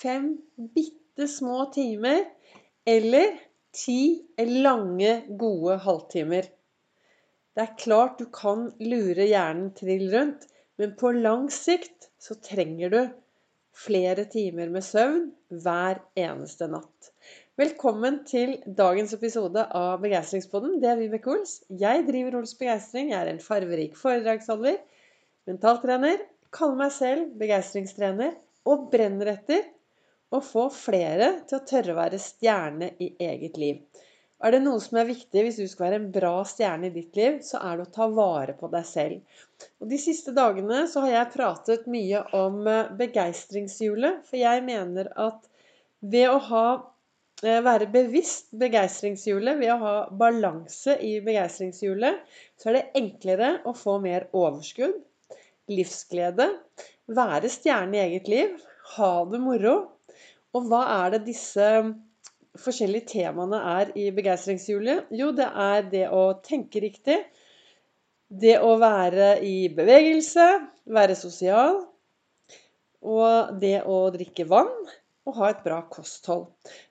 fem bitte små timer eller ti lange, gode halvtimer. Det er klart du kan lure hjernen trill rundt, men på lang sikt så trenger du flere timer med søvn hver eneste natt. Velkommen til dagens episode av Begeistringspodden. Det er Vibeke Ols. Jeg driver Ols Begeistring. Jeg er en farverik foredragsholder, mentaltrener, kaller meg selv begeistringstrener og brenner etter å få flere til å tørre å være stjerne i eget liv. Er det noe som er viktig hvis du skal være en bra stjerne i ditt liv, så er det å ta vare på deg selv. Og De siste dagene så har jeg pratet mye om eh, begeistringshjulet, for jeg mener at ved å ha, eh, være bevisst begeistringshjulet, ved å ha balanse i begeistringshjulet, så er det enklere å få mer overskudd, livsglede, være stjerne i eget liv, ha det moro. Og hva er det disse forskjellige temaene er i begeistringshjulet? Jo, det er det å tenke riktig. Det å være i bevegelse, være sosial. Og det å drikke vann og ha et bra kosthold.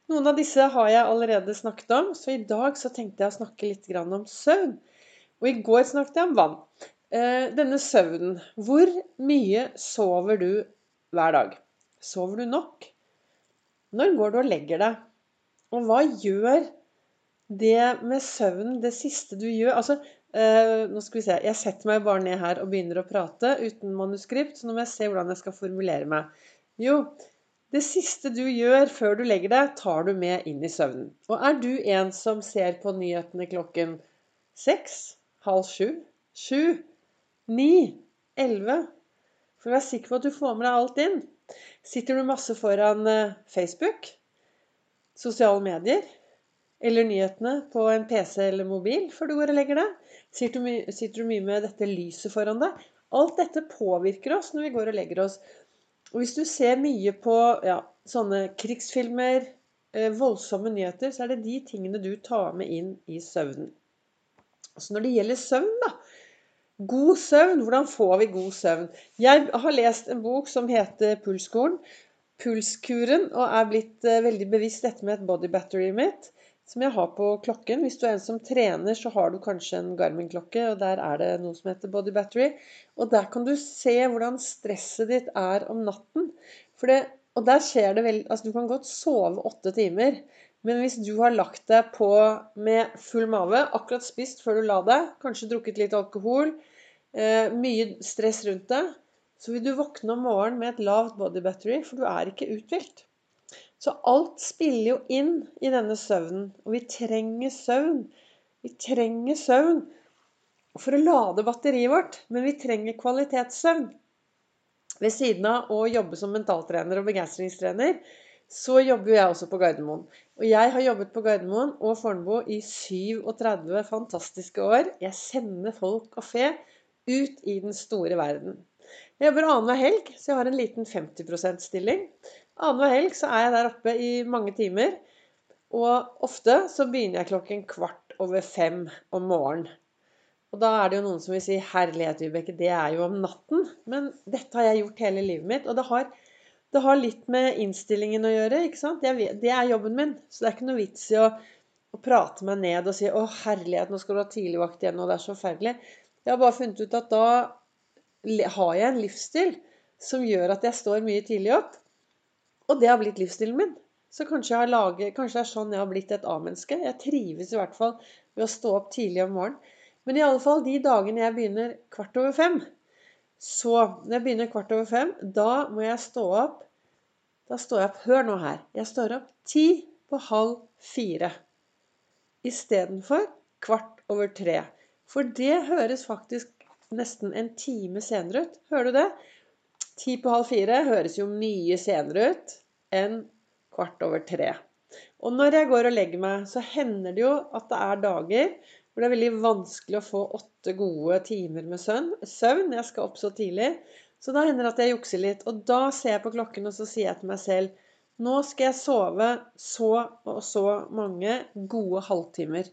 Noen av disse har jeg allerede snakket om, så i dag så tenkte jeg å snakke litt om søvn. Og i går snakket jeg om vann. Eh, denne søvnen Hvor mye sover du hver dag? Sover du nok? Når går du og legger deg? Og hva gjør det med søvnen, det siste du gjør? Altså, eh, nå skal vi se. Jeg setter meg bare ned her og begynner å prate uten manuskript. Så nå må jeg se hvordan jeg skal formulere meg. Jo, det siste du gjør før du legger deg, tar du med inn i søvnen. Og er du en som ser på nyhetene klokken seks, halv sju, sju, ni, elleve For å være sikker på at du får med deg alt inn. Sitter du masse foran eh, Facebook, sosiale medier eller nyhetene på en PC eller mobil før du går og legger deg? Sitter du, sitter du mye med dette lyset foran deg? Alt dette påvirker oss når vi går og legger oss. Og hvis du ser mye på ja, sånne krigsfilmer, eh, voldsomme nyheter, så er det de tingene du tar med inn i søvnen. Så når det gjelder søvn, da, God søvn. Hvordan får vi god søvn? Jeg har lest en bok som heter Pulsskolen. Pulskuren, og er blitt eh, veldig bevisst dette med et body battery mitt, som jeg har på klokken. Hvis du er en som trener, så har du kanskje en Garmin-klokke, og der er det noe som heter body battery. Og der kan du se hvordan stresset ditt er om natten. For Det, og der skjer det vel Altså, du kan godt sove åtte timer. Men hvis du har lagt deg på med full mage, akkurat spist før du la deg, kanskje drukket litt alkohol, eh, mye stress rundt deg, så vil du våkne om morgenen med et lavt body battery, for du er ikke uthvilt. Så alt spiller jo inn i denne søvnen. Og vi trenger søvn. Vi trenger søvn for å lade batteriet vårt, men vi trenger kvalitetssøvn. Ved siden av å jobbe som mentaltrener og begeistringstrener, så jobber jeg også på Gardermoen. Og jeg har jobbet på Gardermoen og Fornebu i 37 fantastiske år. Jeg sender folk og fe ut i den store verden. Jeg jobber annenhver helg, så jeg har en liten 50 %-stilling. Annenhver helg så er jeg der oppe i mange timer. Og ofte så begynner jeg klokken kvart over fem om morgenen. Og da er det jo noen som vil si 'herlighet, Vibeke, det er jo om natten'. Men dette har jeg gjort hele livet mitt. Og det har, det har litt med innstillingen å gjøre. ikke sant? Vet, det er jobben min. Så det er ikke noe vits i å, å prate meg ned og si 'Å, herlighet, nå skal du ha tidligvakt igjen', og det er så forferdelig'. Jeg har bare funnet ut at da har jeg en livsstil som gjør at jeg står mye tidlig opp. Og det har blitt livsstilen min. Så kanskje, laget, kanskje, det er sånn jeg har blitt et A-menneske. Jeg trives i hvert fall ved å stå opp tidlig om morgenen. Men i alle fall de dagene jeg begynner kvart over fem, så når jeg begynner kvart over fem, da må jeg stå opp Da står jeg opp Hør nå her. Jeg står opp ti på halv fire istedenfor kvart over tre. For det høres faktisk nesten en time senere ut. Hører du det? Ti på halv fire høres jo mye senere ut enn kvart over tre. Og når jeg går og legger meg, så hender det jo at det er dager hvor det er veldig vanskelig å få åtte gode timer med søvn. Jeg skal opp så tidlig. Så da hender det at jeg jukser litt. Og da ser jeg på klokken og så sier jeg til meg selv nå skal jeg sove så og så mange gode halvtimer.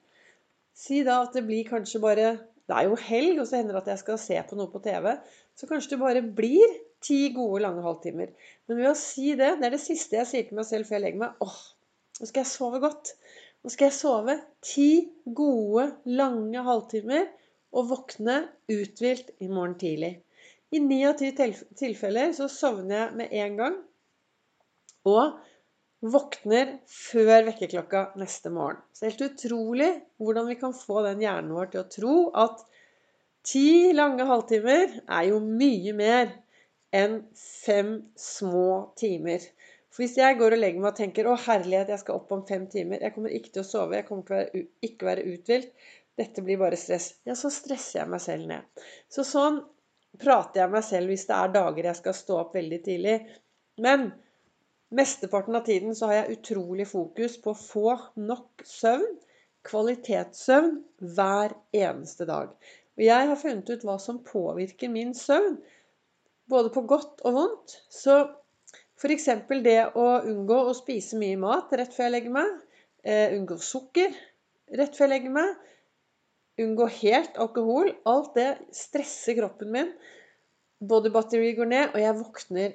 Si da at det blir kanskje bare Det er jo helg, og så hender det at jeg skal se på noe på TV. Så kanskje det bare blir ti gode, lange halvtimer. Men ved å si det, det er det siste jeg sier til meg selv før jeg legger meg åh, nå skal jeg sove godt. Nå skal jeg sove ti gode, lange halvtimer og våkne uthvilt i morgen tidlig. I ni av ti tilfeller så sovner jeg med en gang. Og våkner før vekkerklokka neste morgen. Så det er helt utrolig hvordan vi kan få den hjernen vår til å tro at ti lange halvtimer er jo mye mer enn fem små timer. For hvis jeg går og legger meg og tenker 'Å, herlighet, jeg skal opp om fem timer', 'Jeg kommer ikke til å sove, jeg kommer til å være, ikke være uthvilt', 'Dette blir bare stress', ja, så stresser jeg meg selv ned. Så sånn prater jeg meg selv hvis det er dager jeg skal stå opp veldig tidlig. Men Mesteparten av tiden så har jeg utrolig fokus på å få nok søvn, kvalitetssøvn, hver eneste dag. Og jeg har funnet ut hva som påvirker min søvn, både på godt og vondt. Så f.eks. det å unngå å spise mye mat rett før jeg legger meg, eh, unngå sukker rett før jeg legger meg, unngå helt alkohol Alt det stresser kroppen min. Body battery går ned, og jeg våkner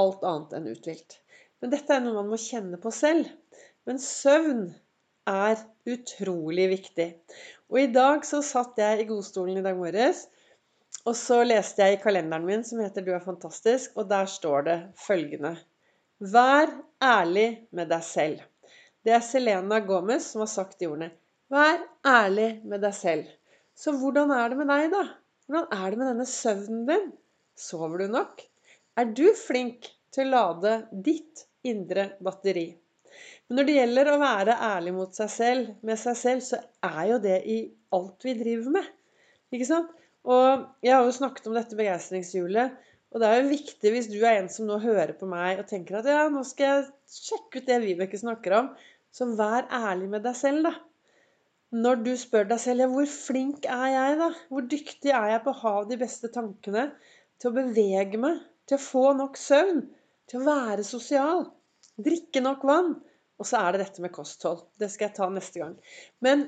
alt annet enn uthvilt. Men dette er noe man må kjenne på selv. Men søvn er utrolig viktig. Og i dag så satt jeg i godstolen i dag morges, og så leste jeg i kalenderen min som heter 'Du er fantastisk', og der står det følgende Vær ærlig med deg selv. Det er Selena Gomez som har sagt de ordene. Vær ærlig med deg selv. Så hvordan er det med deg, da? Hvordan er det med denne søvnen din? Sover du nok? Er du flink til å lade ditt indre batteri? Men når det gjelder å være ærlig mot seg selv, med seg selv, så er jo det i alt vi driver med. Ikke sant? Og jeg har jo snakket om dette begeistringshjulet. Og det er jo viktig hvis du er en som nå hører på meg og tenker at ja, nå skal jeg sjekke ut det Vibeke snakker om, så vær ærlig med deg selv, da. Når du spør deg selv ja, hvor flink er jeg, da? Hvor dyktig er jeg på å ha de beste tankene? Til å bevege meg? til å få nok søvn, til å være sosial, drikke nok vann. Og så er det dette med kosthold. Det skal jeg ta neste gang. Men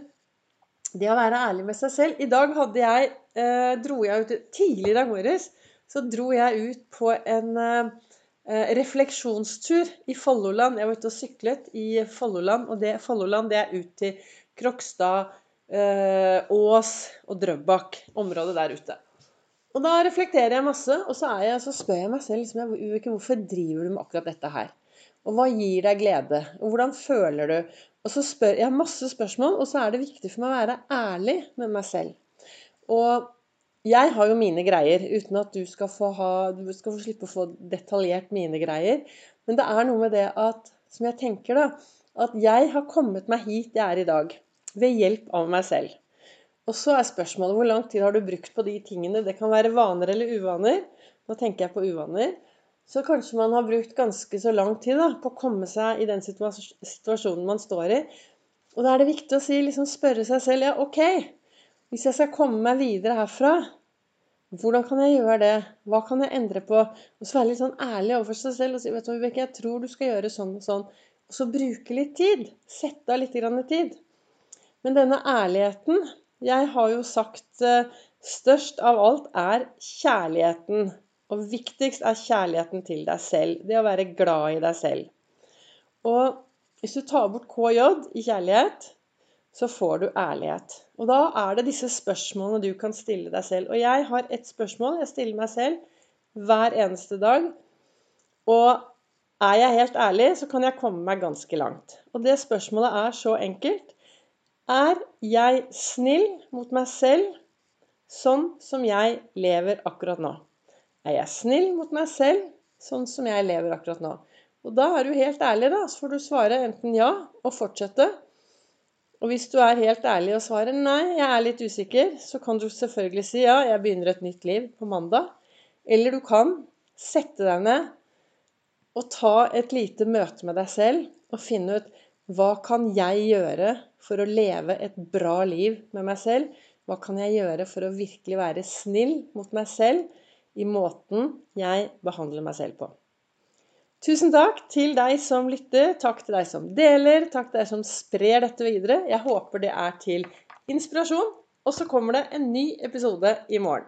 det å være ærlig med seg selv I dag hadde jeg, eh, dro jeg ut tidlig i dag morges. Så dro jeg ut på en eh, refleksjonstur i Folloland. Jeg var ute og syklet i Folloland, og det, Folloland det er ut til Krokstad, eh, Ås og Drøbak. Området der ute. Og da reflekterer jeg masse, og så, jeg, så spør jeg meg selv liksom, hvorfor driver du med akkurat dette her? Og hva gir deg glede? Og hvordan føler du? Og så spør Jeg har masse spørsmål, og så er det viktig for meg å være ærlig med meg selv. Og jeg har jo mine greier, uten at du skal få, ha, du skal få slippe å få detaljert mine greier. Men det er noe med det at, som jeg tenker, da, at jeg har kommet meg hit jeg er i dag. Ved hjelp av meg selv. Og så er spørsmålet hvor lang tid har du brukt på de tingene. Det kan være vaner eller uvaner. Nå tenker jeg på uvaner. Så kanskje man har brukt ganske så lang tid da, på å komme seg i den situasjonen man står i. Og da er det viktig å si, liksom spørre seg selv ja, OK, hvis jeg skal komme meg videre herfra, hvordan kan jeg gjøre det? Hva kan jeg endre på? Og så være litt sånn ærlig overfor seg selv og si vet du, Vibeke, jeg tror du skal gjøre sånn og sånn. Og så bruke litt tid. Sette av litt tid. Men denne ærligheten jeg har jo sagt eh, størst av alt er kjærligheten. Og viktigst er kjærligheten til deg selv. Det å være glad i deg selv. Og hvis du tar bort KJ i kjærlighet, så får du ærlighet. Og da er det disse spørsmålene du kan stille deg selv. Og jeg har ett spørsmål jeg stiller meg selv hver eneste dag. Og er jeg helt ærlig, så kan jeg komme meg ganske langt. Og det spørsmålet er så enkelt. Er jeg snill mot meg selv sånn som jeg lever akkurat nå? Er jeg snill mot meg selv sånn som jeg lever akkurat nå? Og da er du helt ærlig, da. Så får du svare enten ja og fortsette. Og hvis du er helt ærlig og svarer nei, jeg er litt usikker, så kan du selvfølgelig si ja, jeg begynner et nytt liv på mandag. Eller du kan sette deg ned og ta et lite møte med deg selv og finne ut hva kan jeg gjøre for å leve et bra liv med meg selv? Hva kan jeg gjøre for å virkelig være snill mot meg selv i måten jeg behandler meg selv på? Tusen takk til deg som lytter, takk til deg som deler, takk til deg som sprer dette videre. Jeg håper det er til inspirasjon. Og så kommer det en ny episode i morgen.